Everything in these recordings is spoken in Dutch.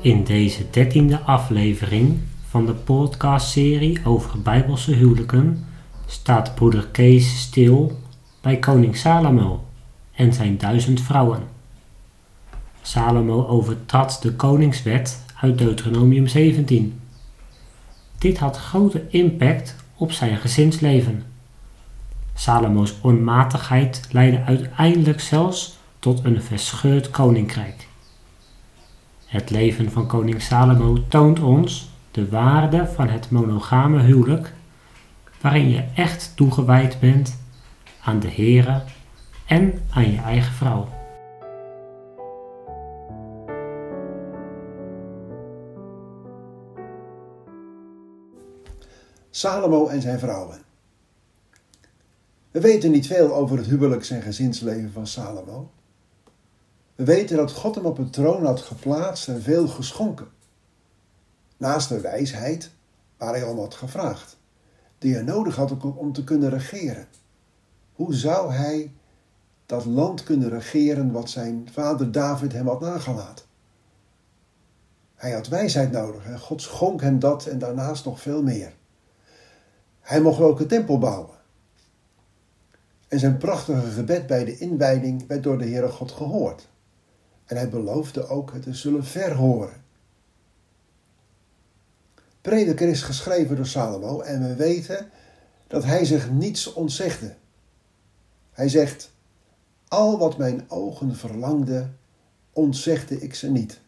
In deze dertiende aflevering van de podcastserie over Bijbelse huwelijken staat broeder Kees stil bij koning Salomo en zijn duizend vrouwen. Salomo overtrad de koningswet uit Deuteronomium 17. Dit had grote impact op zijn gezinsleven. Salomo's onmatigheid leidde uiteindelijk zelfs tot een verscheurd koninkrijk. Het leven van koning Salomo toont ons de waarde van het monogame huwelijk, waarin je echt toegewijd bent aan de Here en aan je eigen vrouw. Salomo en zijn vrouwen. We weten niet veel over het huwelijks- en gezinsleven van Salomo. We weten dat God hem op een troon had geplaatst en veel geschonken. Naast de wijsheid waar hij om had gevraagd, die hij nodig had om te kunnen regeren. Hoe zou hij dat land kunnen regeren wat zijn vader David hem had nagelaten? Hij had wijsheid nodig en God schonk hem dat en daarnaast nog veel meer. Hij mocht ook een tempel bouwen. En zijn prachtige gebed bij de inwijding werd door de Heere God gehoord. En hij beloofde ook het te zullen verhoren. Prediker is geschreven door Salomo en we weten dat hij zich niets ontzegde. Hij zegt, al wat mijn ogen verlangden, ontzegde ik ze niet.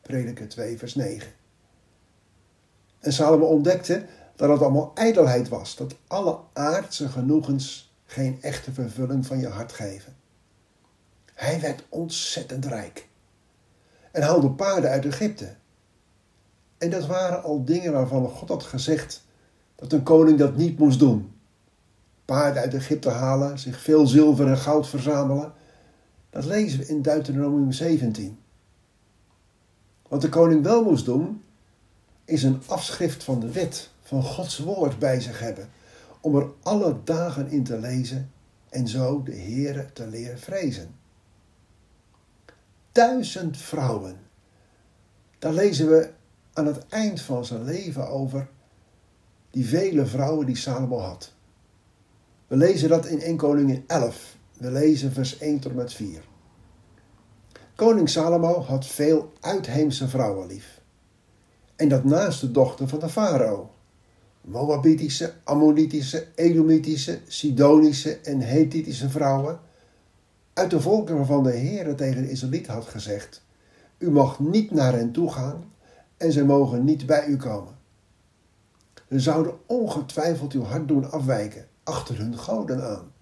Prediker 2 vers 9. En Salomo ontdekte dat het allemaal ijdelheid was, dat alle aardse genoegens geen echte vervulling van je hart geven. Hij werd ontzettend rijk en haalde paarden uit Egypte. En dat waren al dingen waarvan God had gezegd dat een koning dat niet moest doen. Paarden uit Egypte halen, zich veel zilver en goud verzamelen. Dat lezen we in Deuteronomium 17. Wat de koning wel moest doen, is een afschrift van de wet, van Gods woord bij zich hebben, om er alle dagen in te lezen en zo de Heere te leren vrezen duizend vrouwen. Daar lezen we aan het eind van zijn leven over die vele vrouwen die Salomo had. We lezen dat in 1 Koningin 11. We lezen vers 1 tot met 4. Koning Salomo had veel uitheemse vrouwen lief. En dat naast de dochter van de farao. Moabitische, Ammonitische, Edomitische, Sidonische en Hethitische vrouwen uit de volken waarvan de Heere tegen de Israëliet had gezegd: U mag niet naar hen toe gaan en zij mogen niet bij u komen. Ze zouden ongetwijfeld uw hart doen afwijken achter hun goden aan.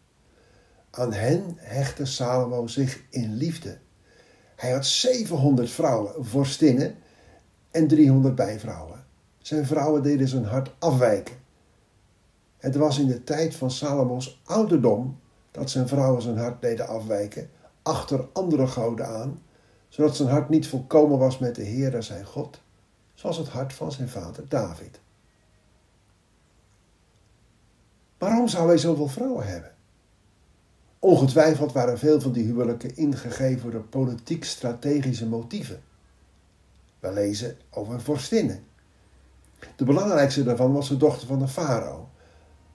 Aan hen hechtte Salomo zich in liefde. Hij had 700 vrouwen, vorstinnen en 300 bijvrouwen. Zijn vrouwen deden zijn hart afwijken. Het was in de tijd van Salomo's ouderdom dat zijn vrouwen zijn hart deden afwijken achter andere goden aan, zodat zijn hart niet volkomen was met de Heer zijn God, zoals het hart van zijn vader David. Waarom zou hij zoveel vrouwen hebben? Ongetwijfeld waren veel van die huwelijken ingegeven door politiek-strategische motieven. We lezen over vorstinnen. De belangrijkste daarvan was de dochter van de farao,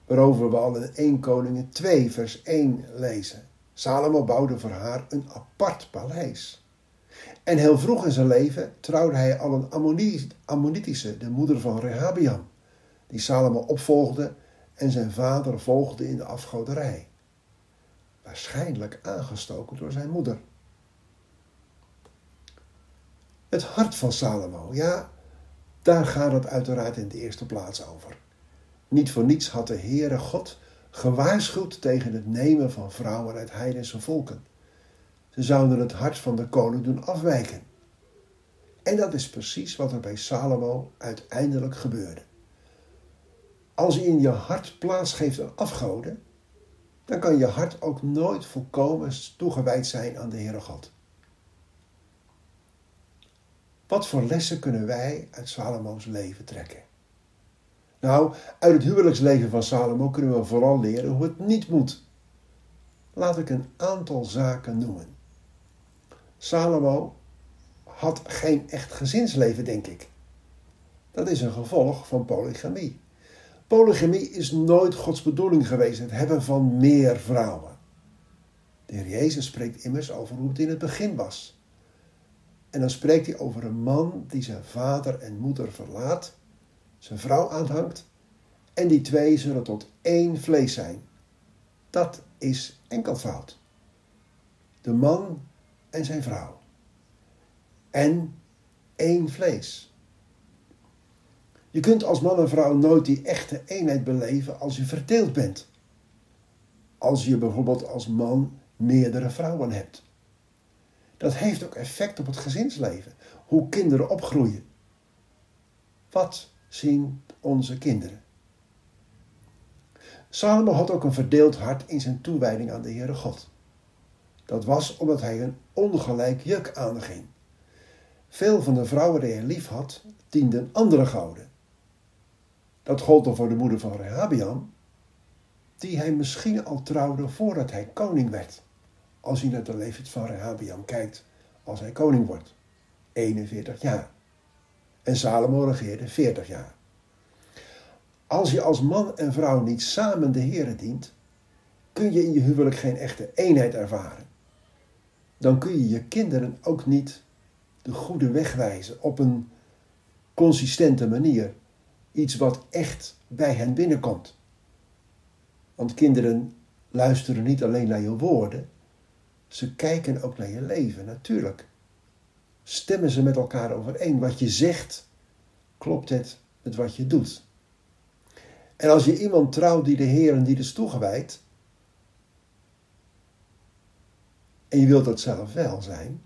waarover we al in 1 Koningen 2 vers 1 lezen. Salomo bouwde voor haar een apart paleis. En heel vroeg in zijn leven trouwde hij al een Ammonitische, de moeder van Rehabiam, die Salomo opvolgde en zijn vader volgde in de afgoderij. Waarschijnlijk aangestoken door zijn moeder. Het hart van Salomo, ja, daar gaat het uiteraard in de eerste plaats over. Niet voor niets had de Heere God gewaarschuwd tegen het nemen van vrouwen uit heidense volken. Ze zouden het hart van de koning doen afwijken. En dat is precies wat er bij Salomo uiteindelijk gebeurde. Als je in je hart plaats geeft aan afgoden, dan kan je hart ook nooit volkomen toegewijd zijn aan de Heere God. Wat voor lessen kunnen wij uit Salomo's leven trekken? Nou, uit het huwelijksleven van Salomo kunnen we vooral leren hoe het niet moet. Laat ik een aantal zaken noemen. Salomo had geen echt gezinsleven, denk ik. Dat is een gevolg van polygamie. Polygamie is nooit Gods bedoeling geweest, het hebben van meer vrouwen. De Heer Jezus spreekt immers over hoe het in het begin was. En dan spreekt hij over een man die zijn vader en moeder verlaat, zijn vrouw aanhangt, en die twee zullen tot één vlees zijn. Dat is enkelvoud. De man en zijn vrouw. En één vlees. Je kunt als man en vrouw nooit die echte eenheid beleven als je verdeeld bent. Als je bijvoorbeeld als man meerdere vrouwen hebt. Dat heeft ook effect op het gezinsleven, hoe kinderen opgroeien. Wat zien onze kinderen? Salomo had ook een verdeeld hart in zijn toewijding aan de Heere God. Dat was omdat hij een ongelijk juk aanging. Veel van de vrouwen die hij lief had, dienden andere goden. Dat gold dan voor de moeder van Rehabiam, die hij misschien al trouwde voordat hij koning werd. Als je naar de leeftijd van Rehabiam kijkt, als hij koning wordt. 41 jaar. En Salomo regeerde 40 jaar. Als je als man en vrouw niet samen de Heer dient, kun je in je huwelijk geen echte eenheid ervaren. Dan kun je je kinderen ook niet de goede weg wijzen op een consistente manier. Iets wat echt bij hen binnenkomt. Want kinderen luisteren niet alleen naar je woorden, ze kijken ook naar je leven, natuurlijk. Stemmen ze met elkaar overeen. Wat je zegt, klopt het met wat je doet. En als je iemand trouwt die de Heer en die is toegewijd, en je wilt dat zelf wel zijn,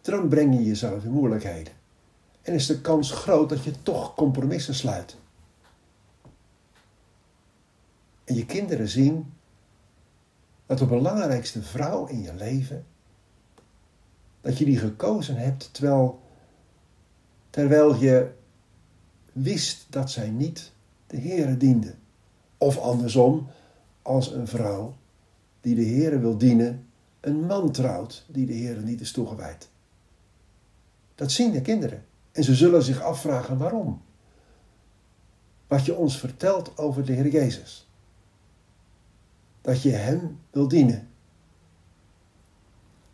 dan breng je jezelf in moeilijkheden. En is de kans groot dat je toch compromissen sluit. En je kinderen zien dat de belangrijkste vrouw in je leven, dat je die gekozen hebt terwijl, terwijl je wist dat zij niet de Heere diende. Of andersom, als een vrouw die de Heere wil dienen, een man trouwt die de Heere niet is toegewijd. Dat zien de kinderen. En ze zullen zich afvragen waarom. Wat je ons vertelt over de Heer Jezus. Dat je Hem wil dienen.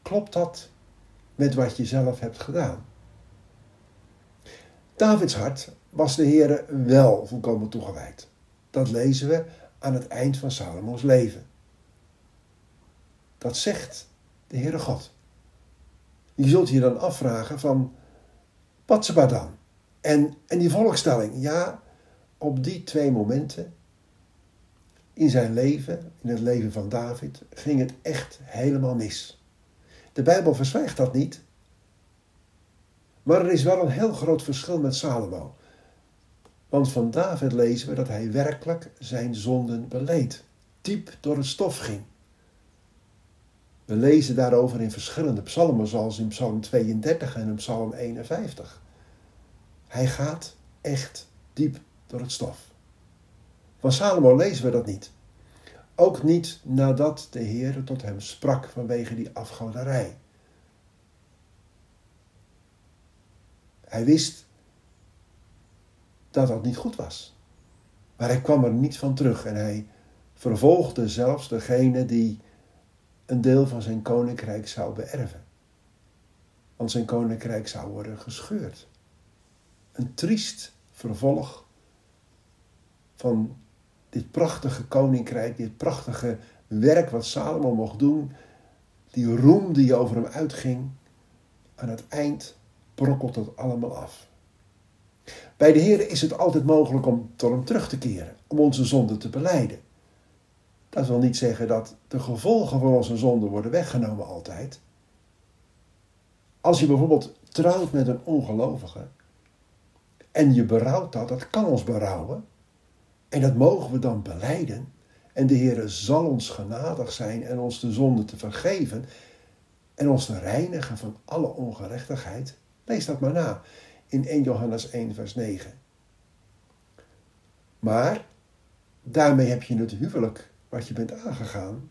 Klopt dat met wat je zelf hebt gedaan? Davids hart was de Heere wel volkomen toegewijd. Dat lezen we aan het eind van Salomo's leven. Dat zegt de Heere God. Je zult je dan afvragen van, wat ze dan? En, en die volkstelling, ja, op die twee momenten in zijn leven, in het leven van David, ging het echt helemaal mis. De Bijbel verzwijgt dat niet. Maar er is wel een heel groot verschil met Salomo. Want van David lezen we dat hij werkelijk zijn zonden beleed, diep door het stof ging. We lezen daarover in verschillende psalmen, zoals in Psalm 32 en in Psalm 51. Hij gaat echt diep door het stof. Van Salomo lezen we dat niet. Ook niet nadat de Heer tot hem sprak vanwege die afgoderij. Hij wist dat dat niet goed was. Maar hij kwam er niet van terug en hij vervolgde zelfs degene die een deel van zijn koninkrijk zou beërven. Want zijn koninkrijk zou worden gescheurd. Een triest vervolg van dit prachtige koninkrijk, dit prachtige werk wat Salomo mocht doen, die roem die over hem uitging, aan het eind brokkelt het allemaal af. Bij de Heer is het altijd mogelijk om tot hem terug te keren, om onze zonden te beleiden. Dat wil niet zeggen dat de gevolgen van onze zonden worden weggenomen altijd. Als je bijvoorbeeld trouwt met een ongelovige en je berouwt dat, dat kan ons berouwen. En dat mogen we dan beleiden. En de Heer zal ons genadig zijn en ons de zonde te vergeven en ons te reinigen van alle ongerechtigheid. Lees dat maar na in 1 Johannes 1, vers 9. Maar daarmee heb je het huwelijk wat je bent aangegaan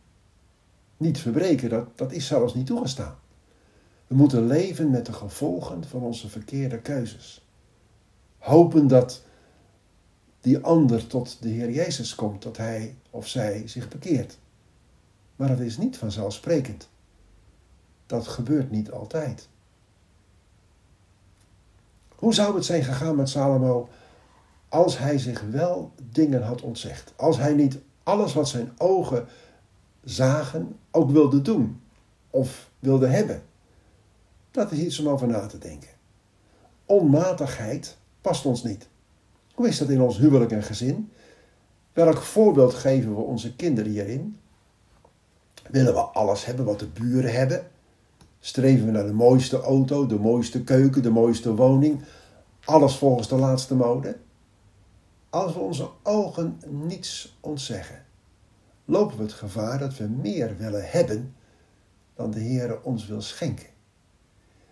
niet verbreken. Dat, dat is zelfs niet toegestaan. We moeten leven met de gevolgen van onze verkeerde keuzes. Hopen dat die ander tot de Heer Jezus komt, dat hij of zij zich bekeert. Maar dat is niet vanzelfsprekend. Dat gebeurt niet altijd. Hoe zou het zijn gegaan met Salomo als hij zich wel dingen had ontzegd? Als hij niet alles wat zijn ogen zagen ook wilde doen of wilde hebben? Dat is iets om over na te denken. Onmatigheid past ons niet. Hoe is dat in ons huwelijk en gezin? Welk voorbeeld geven we onze kinderen hierin? Willen we alles hebben wat de buren hebben? Streven we naar de mooiste auto, de mooiste keuken, de mooiste woning? Alles volgens de laatste mode? Als we onze ogen niets ontzeggen, lopen we het gevaar dat we meer willen hebben dan de Heer ons wil schenken.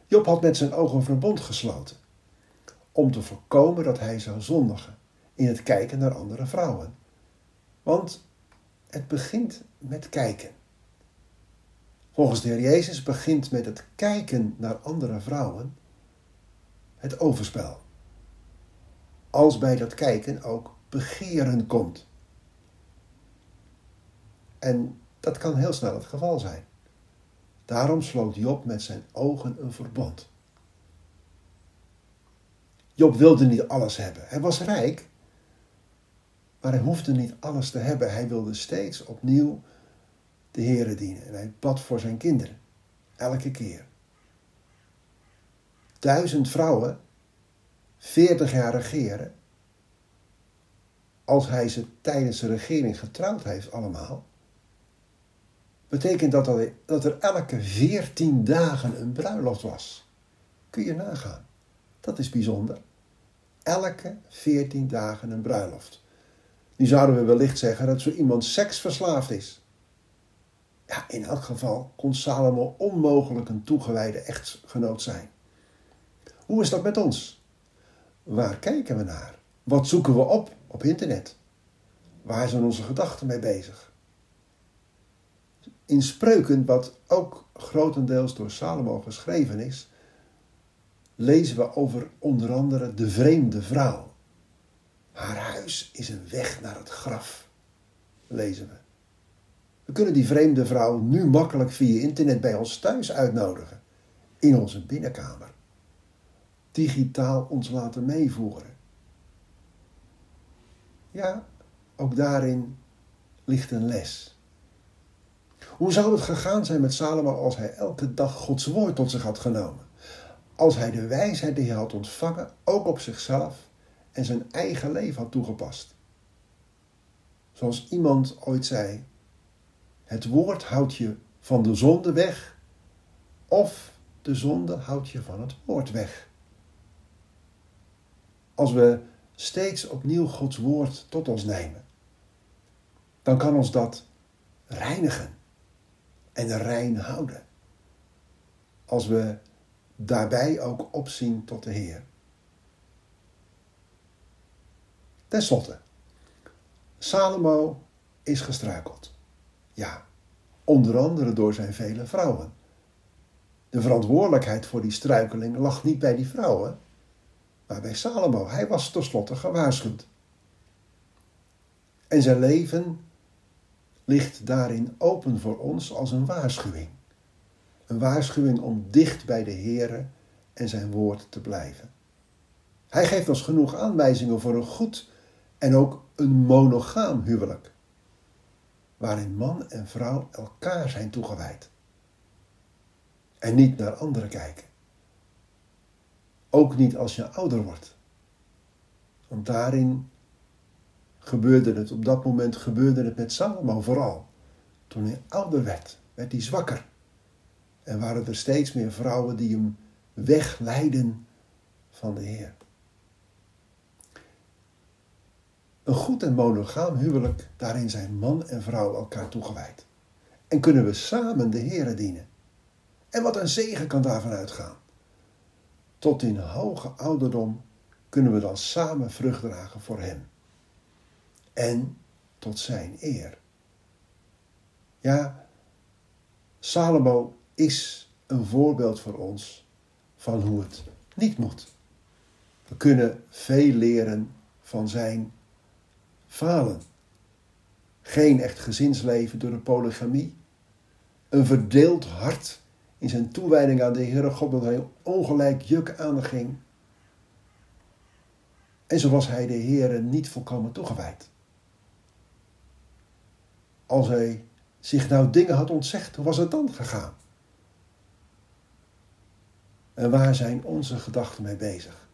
Job had met zijn ogen een verbond gesloten om te voorkomen dat hij zou zondigen in het kijken naar andere vrouwen. Want het begint met kijken. Volgens de Heer Jezus begint met het kijken naar andere vrouwen het overspel. Als bij dat kijken ook begeren komt. En dat kan heel snel het geval zijn. Daarom sloot Job met zijn ogen een verbond. Job wilde niet alles hebben. Hij was rijk, maar hij hoefde niet alles te hebben. Hij wilde steeds opnieuw de Heere dienen. En hij bad voor zijn kinderen. Elke keer. Duizend vrouwen, veertig jaar regeren. Als hij ze tijdens de regering getrouwd heeft allemaal. Betekent dat, dat er elke veertien dagen een bruiloft was. Kun je nagaan. Dat is bijzonder. Elke veertien dagen een bruiloft. Nu zouden we wellicht zeggen dat zo iemand seksverslaafd is. Ja, in elk geval kon Salomo onmogelijk een toegewijde echtgenoot zijn. Hoe is dat met ons? Waar kijken we naar? Wat zoeken we op op internet? Waar zijn onze gedachten mee bezig? In spreuken, wat ook grotendeels door Salomo geschreven is, lezen we over onder andere de vreemde vrouw. Haar huis is een weg naar het graf, lezen we. We kunnen die vreemde vrouw nu makkelijk via internet bij ons thuis uitnodigen, in onze binnenkamer. Digitaal ons laten meevoeren. Ja, ook daarin ligt een les. Hoe zou het gegaan zijn met Salomo als hij elke dag Gods woord tot zich had genomen? Als hij de wijsheid die hij had ontvangen ook op zichzelf en zijn eigen leven had toegepast. Zoals iemand ooit zei: Het woord houdt je van de zonde weg, of de zonde houdt je van het woord weg. Als we steeds opnieuw Gods woord tot ons nemen, dan kan ons dat reinigen en rein houden. Als we daarbij ook opzien tot de Heer. Ten slotte, Salomo is gestruikeld. Ja, onder andere door zijn vele vrouwen. De verantwoordelijkheid voor die struikeling lag niet bij die vrouwen, maar bij Salomo. Hij was tenslotte gewaarschuwd. En zijn leven ligt daarin open voor ons als een waarschuwing. Een waarschuwing om dicht bij de Heere en zijn woord te blijven. Hij geeft ons genoeg aanwijzingen voor een goed en ook een monogaam huwelijk, waarin man en vrouw elkaar zijn toegewijd en niet naar anderen kijken. Ook niet als je ouder wordt. Want daarin gebeurde het, op dat moment gebeurde het met Salomo vooral. Toen hij ouder werd, werd hij zwakker. En waren er steeds meer vrouwen die hem wegleiden van de Heer. Een goed en monogaam huwelijk, daarin zijn man en vrouw elkaar toegewijd. En kunnen we samen de Heer dienen. En wat een zegen kan daarvan uitgaan. Tot in hoge ouderdom kunnen we dan samen vrucht dragen voor Hem. En tot Zijn eer. Ja, Salomo is een voorbeeld voor ons van hoe het niet moet. We kunnen veel leren van zijn falen. Geen echt gezinsleven door de polygamie. Een verdeeld hart in zijn toewijding aan de Heere God, dat hij ongelijk juk aanging. En zo was hij de Heere niet volkomen toegewijd. Als hij zich nou dingen had ontzegd, hoe was het dan gegaan? En waar zijn onze gedachten mee bezig?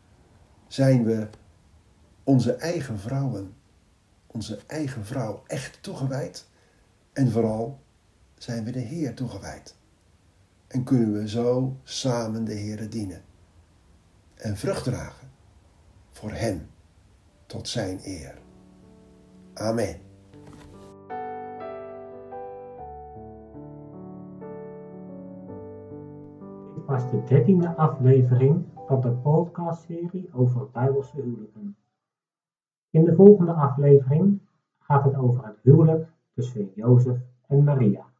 Zijn we onze eigen vrouwen, onze eigen vrouw echt toegewijd? En vooral zijn we de Heer toegewijd? En kunnen we zo samen de Heer dienen en vrucht dragen voor Hem tot Zijn eer. Amen. Was de dertiende aflevering van de podcastserie over Bijbelse huwelijken. In de volgende aflevering gaat het over het huwelijk tussen Jozef en Maria.